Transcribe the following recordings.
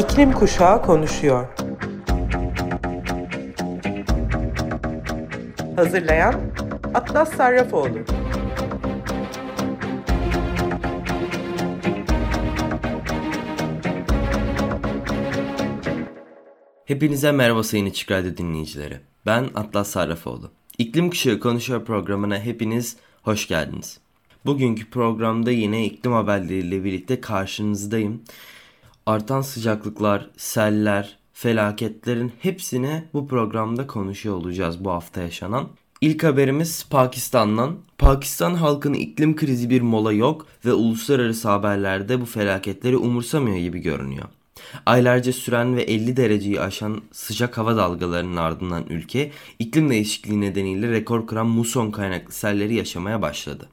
İklim Kuşağı konuşuyor. Hazırlayan Atlas Sarrafoğlu. Hepinize merhaba sayın Açık Radyo dinleyicileri. Ben Atlas Sarrafoğlu. İklim Kuşağı Konuşuyor programına hepiniz hoş geldiniz. Bugünkü programda yine iklim haberleriyle birlikte karşınızdayım. Artan sıcaklıklar, seller, felaketlerin hepsini bu programda konuşuyor olacağız bu hafta yaşanan. İlk haberimiz Pakistan'dan. Pakistan halkının iklim krizi bir mola yok ve uluslararası haberlerde bu felaketleri umursamıyor gibi görünüyor. Aylarca süren ve 50 dereceyi aşan sıcak hava dalgalarının ardından ülke iklim değişikliği nedeniyle rekor kıran muson kaynaklı selleri yaşamaya başladı.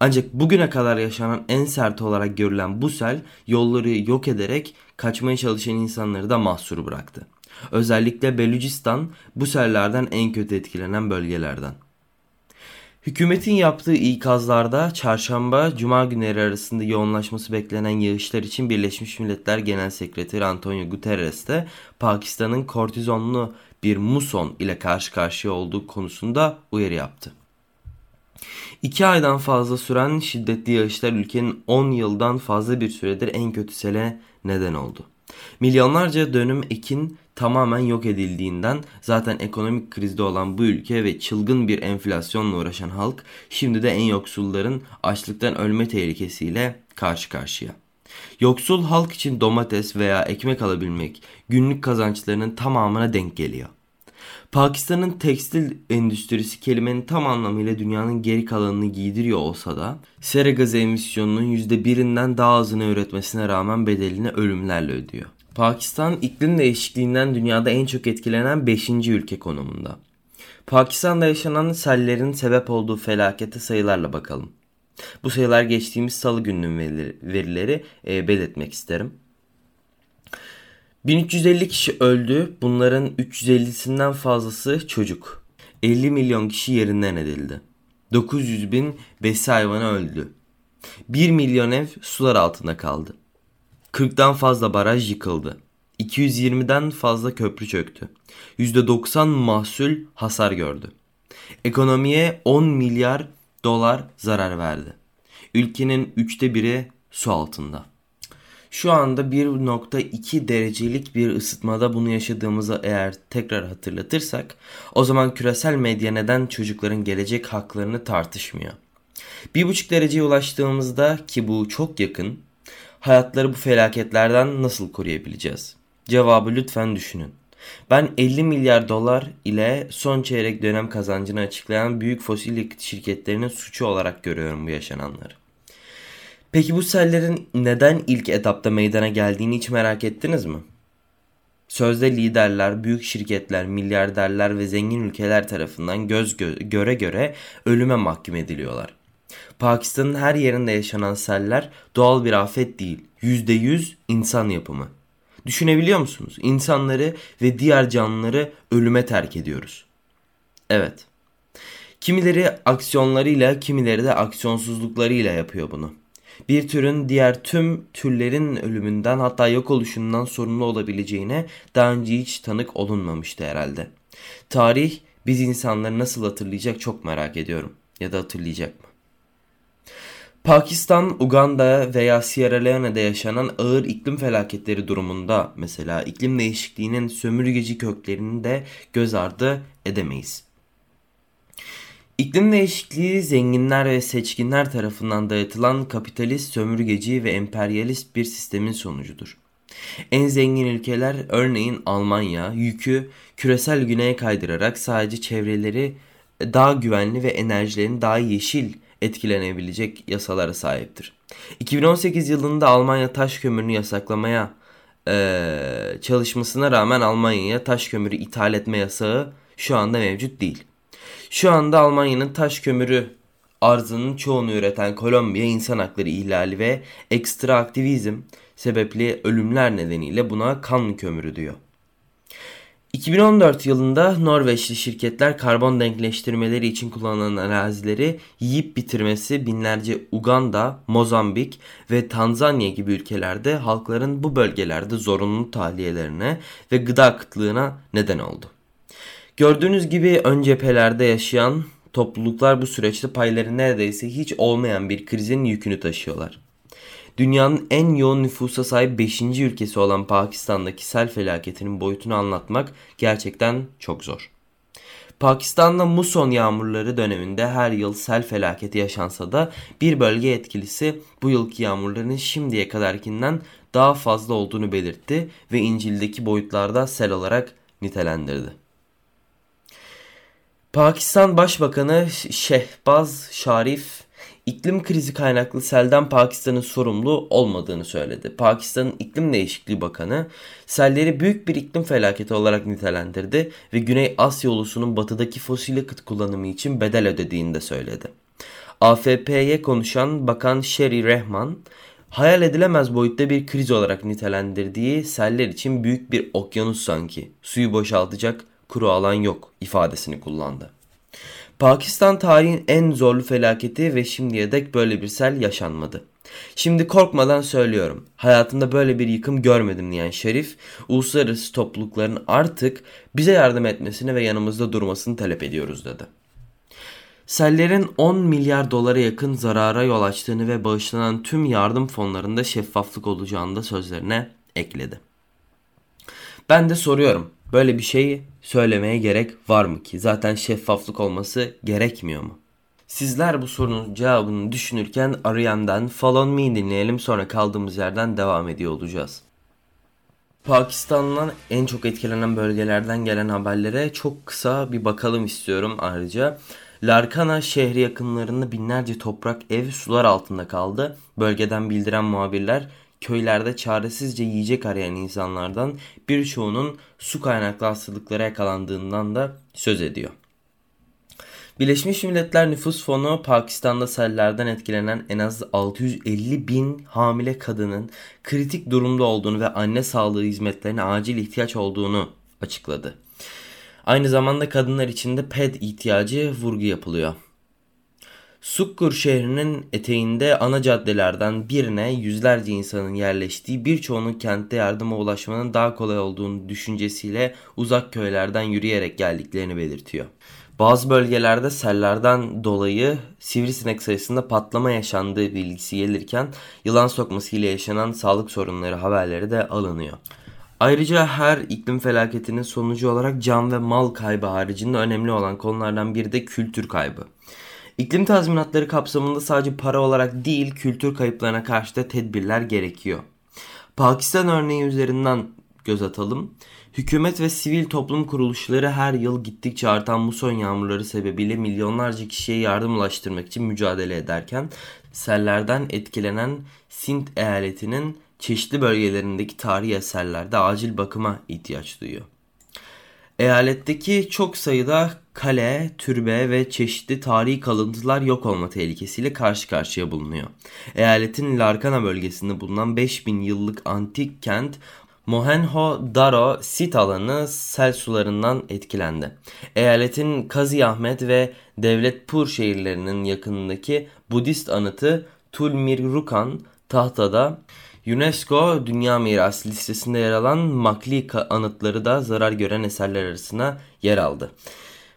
Ancak bugüne kadar yaşanan en sert olarak görülen bu sel yolları yok ederek kaçmaya çalışan insanları da mahsur bıraktı. Özellikle Belucistan bu sellerden en kötü etkilenen bölgelerden. Hükümetin yaptığı ikazlarda çarşamba cuma günleri arasında yoğunlaşması beklenen yağışlar için Birleşmiş Milletler Genel Sekreteri Antonio Guterres de Pakistan'ın kortizonlu bir muson ile karşı karşıya olduğu konusunda uyarı yaptı. İki aydan fazla süren şiddetli yağışlar ülkenin 10 yıldan fazla bir süredir en kötü sele neden oldu. Milyonlarca dönüm ekin tamamen yok edildiğinden zaten ekonomik krizde olan bu ülke ve çılgın bir enflasyonla uğraşan halk şimdi de en yoksulların açlıktan ölme tehlikesiyle karşı karşıya. Yoksul halk için domates veya ekmek alabilmek günlük kazançlarının tamamına denk geliyor. Pakistan'ın tekstil endüstrisi kelimenin tam anlamıyla dünyanın geri kalanını giydiriyor olsa da sera gazı emisyonunun %1'inden daha azını üretmesine rağmen bedelini ölümlerle ödüyor. Pakistan iklim değişikliğinden dünyada en çok etkilenen 5. ülke konumunda. Pakistan'da yaşanan sellerin sebep olduğu felakete sayılarla bakalım. Bu sayılar geçtiğimiz salı gününün verileri, verileri e, belirtmek isterim. 1350 kişi öldü. Bunların 350'sinden fazlası çocuk. 50 milyon kişi yerinden edildi. 900 bin besi hayvanı öldü. 1 milyon ev sular altında kaldı. 40'dan fazla baraj yıkıldı. 220'den fazla köprü çöktü. %90 mahsul hasar gördü. Ekonomiye 10 milyar dolar zarar verdi. Ülkenin üçte biri su altında. Şu anda 1.2 derecelik bir ısıtmada bunu yaşadığımızı eğer tekrar hatırlatırsak o zaman küresel medya neden çocukların gelecek haklarını tartışmıyor. 1.5 dereceye ulaştığımızda ki bu çok yakın hayatları bu felaketlerden nasıl koruyabileceğiz? Cevabı lütfen düşünün. Ben 50 milyar dolar ile son çeyrek dönem kazancını açıklayan büyük fosil yakıt şirketlerinin suçu olarak görüyorum bu yaşananları. Peki bu sellerin neden ilk etapta meydana geldiğini hiç merak ettiniz mi? Sözde liderler, büyük şirketler, milyarderler ve zengin ülkeler tarafından göz gö- göre göre ölüme mahkum ediliyorlar. Pakistan'ın her yerinde yaşanan seller doğal bir afet değil, %100 insan yapımı. Düşünebiliyor musunuz? İnsanları ve diğer canlıları ölüme terk ediyoruz. Evet. Kimileri aksiyonlarıyla, kimileri de aksiyonsuzluklarıyla yapıyor bunu bir türün diğer tüm türlerin ölümünden hatta yok oluşundan sorumlu olabileceğine daha önce hiç tanık olunmamıştı herhalde. Tarih biz insanları nasıl hatırlayacak çok merak ediyorum. Ya da hatırlayacak mı? Pakistan, Uganda veya Sierra Leone'de yaşanan ağır iklim felaketleri durumunda mesela iklim değişikliğinin sömürgeci köklerini de göz ardı edemeyiz. İklim değişikliği zenginler ve seçkinler tarafından dayatılan kapitalist, sömürgeci ve emperyalist bir sistemin sonucudur. En zengin ülkeler örneğin Almanya yükü küresel güneye kaydırarak sadece çevreleri daha güvenli ve enerjilerin daha yeşil etkilenebilecek yasalara sahiptir. 2018 yılında Almanya taş kömürünü yasaklamaya e, çalışmasına rağmen Almanya'ya taş kömürü ithal etme yasağı şu anda mevcut değil. Şu anda Almanya'nın taş kömürü arzının çoğunu üreten Kolombiya insan hakları ihlali ve ekstra aktivizm sebepli ölümler nedeniyle buna kan kömürü diyor. 2014 yılında Norveçli şirketler karbon denkleştirmeleri için kullanılan arazileri yiyip bitirmesi binlerce Uganda, Mozambik ve Tanzanya gibi ülkelerde halkların bu bölgelerde zorunlu tahliyelerine ve gıda kıtlığına neden oldu. Gördüğünüz gibi ön cephelerde yaşayan topluluklar bu süreçte payları neredeyse hiç olmayan bir krizin yükünü taşıyorlar. Dünyanın en yoğun nüfusa sahip 5. ülkesi olan Pakistan'daki sel felaketinin boyutunu anlatmak gerçekten çok zor. Pakistan'da muson yağmurları döneminde her yıl sel felaketi yaşansa da bir bölge etkilisi bu yılki yağmurların şimdiye kadarkinden daha fazla olduğunu belirtti ve İncil'deki boyutlarda sel olarak nitelendirdi. Pakistan Başbakanı Şehbaz Şarif iklim krizi kaynaklı selden Pakistan'ın sorumlu olmadığını söyledi. Pakistan'ın iklim değişikliği bakanı selleri büyük bir iklim felaketi olarak nitelendirdi ve Güney Asya ulusunun batıdaki fosil yakıt kullanımı için bedel ödediğini de söyledi. AFP'ye konuşan Bakan Sherry Rehman, hayal edilemez boyutta bir kriz olarak nitelendirdiği seller için büyük bir okyanus sanki, suyu boşaltacak kuru alan yok ifadesini kullandı. Pakistan tarihin en zorlu felaketi ve şimdiye dek böyle bir sel yaşanmadı. Şimdi korkmadan söylüyorum. Hayatımda böyle bir yıkım görmedim diyen Şerif, uluslararası toplulukların artık bize yardım etmesini ve yanımızda durmasını talep ediyoruz dedi. Sellerin 10 milyar dolara yakın zarara yol açtığını ve bağışlanan tüm yardım fonlarında şeffaflık olacağını da sözlerine ekledi. Ben de soruyorum. Böyle bir şeyi söylemeye gerek var mı ki? Zaten şeffaflık olması gerekmiyor mu? Sizler bu sorunun cevabını düşünürken arayandan Follow Me dinleyelim sonra kaldığımız yerden devam ediyor olacağız. Pakistan'dan en çok etkilenen bölgelerden gelen haberlere çok kısa bir bakalım istiyorum ayrıca. Larkana şehri yakınlarında binlerce toprak ev sular altında kaldı. Bölgeden bildiren muhabirler köylerde çaresizce yiyecek arayan insanlardan birçoğunun su kaynaklı hastalıklara yakalandığından da söz ediyor. Birleşmiş Milletler Nüfus Fonu Pakistan'da sellerden etkilenen en az 650 bin hamile kadının kritik durumda olduğunu ve anne sağlığı hizmetlerine acil ihtiyaç olduğunu açıkladı. Aynı zamanda kadınlar için de PED ihtiyacı vurgu yapılıyor. Sukkur şehrinin eteğinde ana caddelerden birine yüzlerce insanın yerleştiği birçoğunun kentte yardıma ulaşmanın daha kolay olduğunu düşüncesiyle uzak köylerden yürüyerek geldiklerini belirtiyor. Bazı bölgelerde sellerden dolayı sivrisinek sayısında patlama yaşandığı bilgisi gelirken yılan sokması ile yaşanan sağlık sorunları haberleri de alınıyor. Ayrıca her iklim felaketinin sonucu olarak can ve mal kaybı haricinde önemli olan konulardan biri de kültür kaybı. İklim tazminatları kapsamında sadece para olarak değil kültür kayıplarına karşı da tedbirler gerekiyor. Pakistan örneği üzerinden göz atalım. Hükümet ve sivil toplum kuruluşları her yıl gittikçe artan muson yağmurları sebebiyle milyonlarca kişiye yardım ulaştırmak için mücadele ederken sellerden etkilenen Sint eyaletinin çeşitli bölgelerindeki tarihi eserlerde acil bakıma ihtiyaç duyuyor. Eyaletteki çok sayıda kale, türbe ve çeşitli tarihi kalıntılar yok olma tehlikesiyle karşı karşıya bulunuyor. Eyaletin Larkana bölgesinde bulunan 5000 yıllık antik kent Mohenjo-Daro sit alanı sel sularından etkilendi. Eyaletin Kazi Ahmet ve Devletpur şehirlerinin yakınındaki Budist anıtı Tulmirrukan tahtada UNESCO Dünya Mirası listesinde yer alan Makli anıtları da zarar gören eserler arasına yer aldı.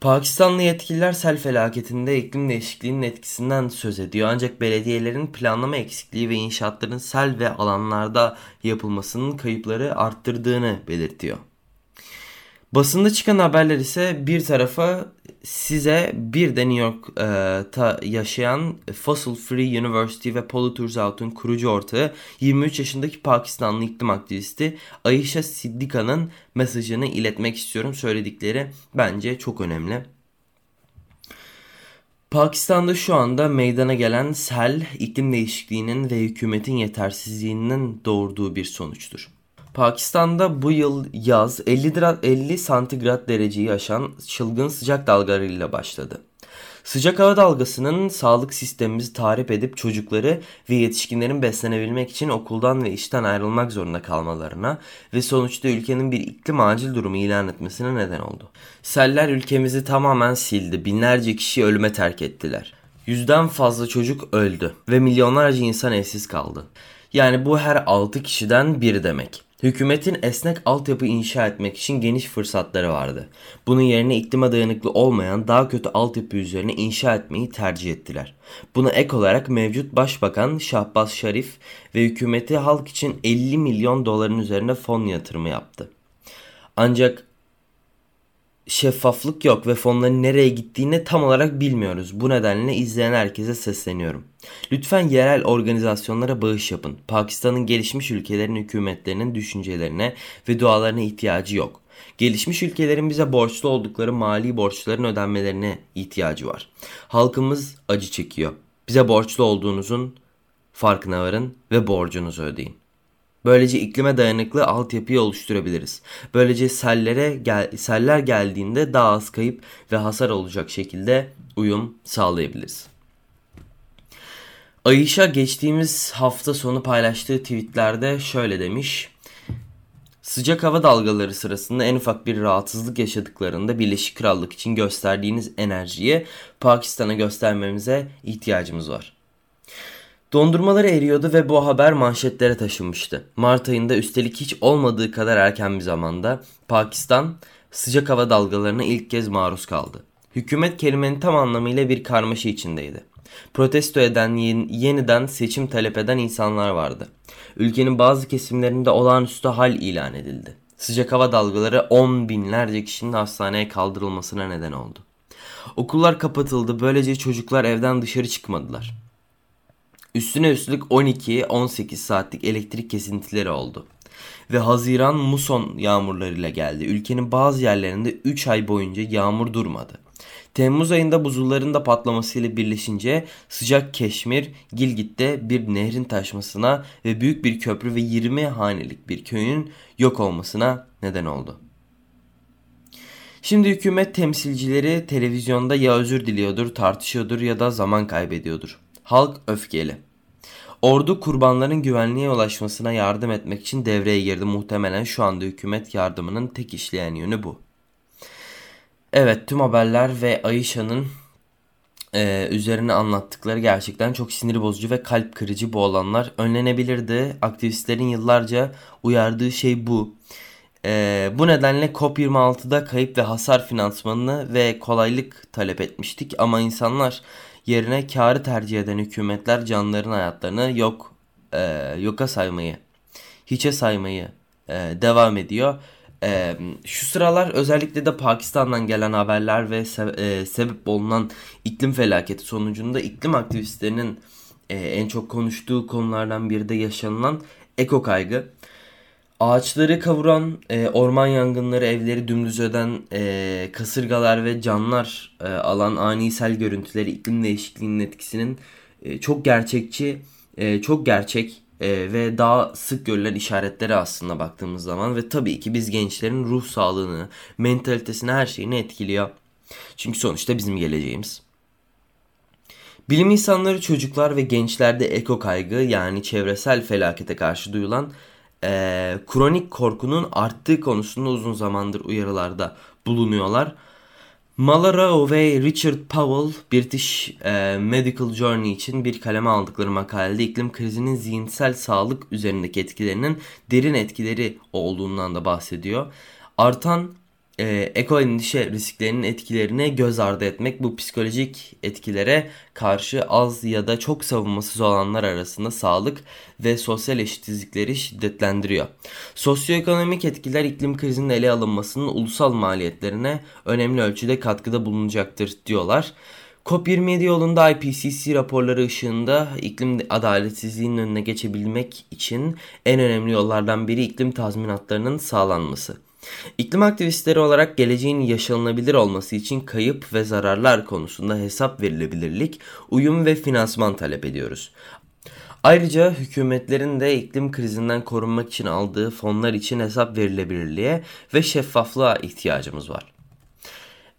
Pakistanlı yetkililer sel felaketinde iklim değişikliğinin etkisinden söz ediyor. Ancak belediyelerin planlama eksikliği ve inşaatların sel ve alanlarda yapılmasının kayıpları arttırdığını belirtiyor. Basında çıkan haberler ise bir tarafa size bir de New York'ta yaşayan Fossil Free University ve Polluters Out'un kurucu ortağı 23 yaşındaki Pakistanlı iklim aktivisti Ayşe Siddika'nın mesajını iletmek istiyorum. Söyledikleri bence çok önemli. Pakistan'da şu anda meydana gelen sel iklim değişikliğinin ve hükümetin yetersizliğinin doğurduğu bir sonuçtur. Pakistan'da bu yıl yaz 50, 50 santigrat dereceyi aşan çılgın sıcak dalgalarıyla başladı. Sıcak hava dalgasının sağlık sistemimizi tahrip edip çocukları ve yetişkinlerin beslenebilmek için okuldan ve işten ayrılmak zorunda kalmalarına ve sonuçta ülkenin bir iklim acil durumu ilan etmesine neden oldu. Seller ülkemizi tamamen sildi. Binlerce kişi ölüme terk ettiler. Yüzden fazla çocuk öldü ve milyonlarca insan evsiz kaldı. Yani bu her 6 kişiden biri demek. Hükümetin esnek altyapı inşa etmek için geniş fırsatları vardı. Bunun yerine iklime dayanıklı olmayan daha kötü altyapı üzerine inşa etmeyi tercih ettiler. Buna ek olarak mevcut Başbakan Şahbaz Şarif ve hükümeti halk için 50 milyon doların üzerine fon yatırımı yaptı. Ancak şeffaflık yok ve fonların nereye gittiğini tam olarak bilmiyoruz. Bu nedenle izleyen herkese sesleniyorum. Lütfen yerel organizasyonlara bağış yapın. Pakistan'ın gelişmiş ülkelerin hükümetlerinin düşüncelerine ve dualarına ihtiyacı yok. Gelişmiş ülkelerin bize borçlu oldukları mali borçların ödenmelerine ihtiyacı var. Halkımız acı çekiyor. Bize borçlu olduğunuzun farkına varın ve borcunuzu ödeyin. Böylece iklime dayanıklı altyapıyı oluşturabiliriz. Böylece sellere gel seller geldiğinde daha az kayıp ve hasar olacak şekilde uyum sağlayabiliriz. Ayşe geçtiğimiz hafta sonu paylaştığı tweetlerde şöyle demiş. Sıcak hava dalgaları sırasında en ufak bir rahatsızlık yaşadıklarında Birleşik Krallık için gösterdiğiniz enerjiyi Pakistan'a göstermemize ihtiyacımız var. Dondurmaları eriyordu ve bu haber manşetlere taşınmıştı. Mart ayında üstelik hiç olmadığı kadar erken bir zamanda Pakistan sıcak hava dalgalarına ilk kez maruz kaldı. Hükümet kelimenin tam anlamıyla bir karmaşa içindeydi. Protesto eden, yeniden seçim talep eden insanlar vardı. Ülkenin bazı kesimlerinde olağanüstü hal ilan edildi. Sıcak hava dalgaları on binlerce kişinin hastaneye kaldırılmasına neden oldu. Okullar kapatıldı, böylece çocuklar evden dışarı çıkmadılar. Üstüne üstlük 12-18 saatlik elektrik kesintileri oldu. Ve Haziran muson yağmurlarıyla geldi. Ülkenin bazı yerlerinde 3 ay boyunca yağmur durmadı. Temmuz ayında buzulların da patlamasıyla birleşince sıcak Keşmir, Gilgit'te bir nehrin taşmasına ve büyük bir köprü ve 20 hanelik bir köyün yok olmasına neden oldu. Şimdi hükümet temsilcileri televizyonda ya özür diliyordur, tartışıyordur ya da zaman kaybediyordur. Halk öfkeli. Ordu kurbanların güvenliğe ulaşmasına yardım etmek için devreye girdi. Muhtemelen şu anda hükümet yardımının tek işleyen yönü bu. Evet tüm haberler ve Ayşe'nin e, üzerine anlattıkları gerçekten çok sinir bozucu ve kalp kırıcı bu olanlar. Önlenebilirdi. Aktivistlerin yıllarca uyardığı şey bu. E, bu nedenle COP26'da kayıp ve hasar finansmanını ve kolaylık talep etmiştik. Ama insanlar yerine karı tercih eden hükümetler canlıların hayatlarını yok e, yoka saymayı, hiçe saymayı e, devam ediyor. E, şu sıralar özellikle de Pakistan'dan gelen haberler ve se- e, sebep olunan iklim felaketi sonucunda iklim aktivistlerinin e, en çok konuştuğu konulardan biri de yaşanılan eko kaygı. Ağaçları kavuran, e, orman yangınları, evleri dümdüz eden e, kasırgalar ve canlar e, alan ani sel görüntüleri iklim değişikliğinin etkisinin e, çok gerçekçi, e, çok gerçek e, ve daha sık görülen işaretleri aslında baktığımız zaman ve tabii ki biz gençlerin ruh sağlığını, mentalitesini, her şeyini etkiliyor. Çünkü sonuçta bizim geleceğimiz. Bilim insanları çocuklar ve gençlerde eko kaygı yani çevresel felakete karşı duyulan e, kronik korkunun arttığı konusunda uzun zamandır uyarılarda bulunuyorlar. Malara ve Richard Powell British e, Medical Journey için bir kaleme aldıkları makalede iklim krizinin zihinsel sağlık üzerindeki etkilerinin derin etkileri olduğundan da bahsediyor. Artan e, eko endişe risklerinin etkilerini göz ardı etmek bu psikolojik etkilere karşı az ya da çok savunmasız olanlar arasında sağlık ve sosyal eşitsizlikleri şiddetlendiriyor. Sosyoekonomik etkiler iklim krizinin ele alınmasının ulusal maliyetlerine önemli ölçüde katkıda bulunacaktır diyorlar. COP27 yolunda IPCC raporları ışığında iklim adaletsizliğinin önüne geçebilmek için en önemli yollardan biri iklim tazminatlarının sağlanması. İklim aktivistleri olarak geleceğin yaşanılabilir olması için kayıp ve zararlar konusunda hesap verilebilirlik, uyum ve finansman talep ediyoruz. Ayrıca hükümetlerin de iklim krizinden korunmak için aldığı fonlar için hesap verilebilirliğe ve şeffaflığa ihtiyacımız var.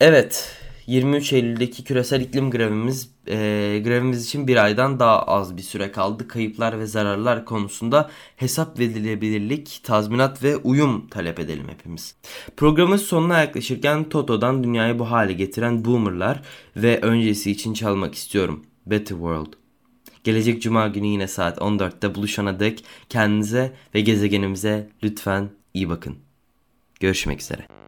Evet, 23 Eylül'deki küresel iklim grevimiz e, grevimiz için bir aydan daha az bir süre kaldı. Kayıplar ve zararlar konusunda hesap verilebilirlik, tazminat ve uyum talep edelim hepimiz. Programın sonuna yaklaşırken Toto'dan dünyayı bu hale getiren Boomer'lar ve öncesi için çalmak istiyorum. Better World. Gelecek cuma günü yine saat 14'te buluşana dek kendinize ve gezegenimize lütfen iyi bakın. Görüşmek üzere.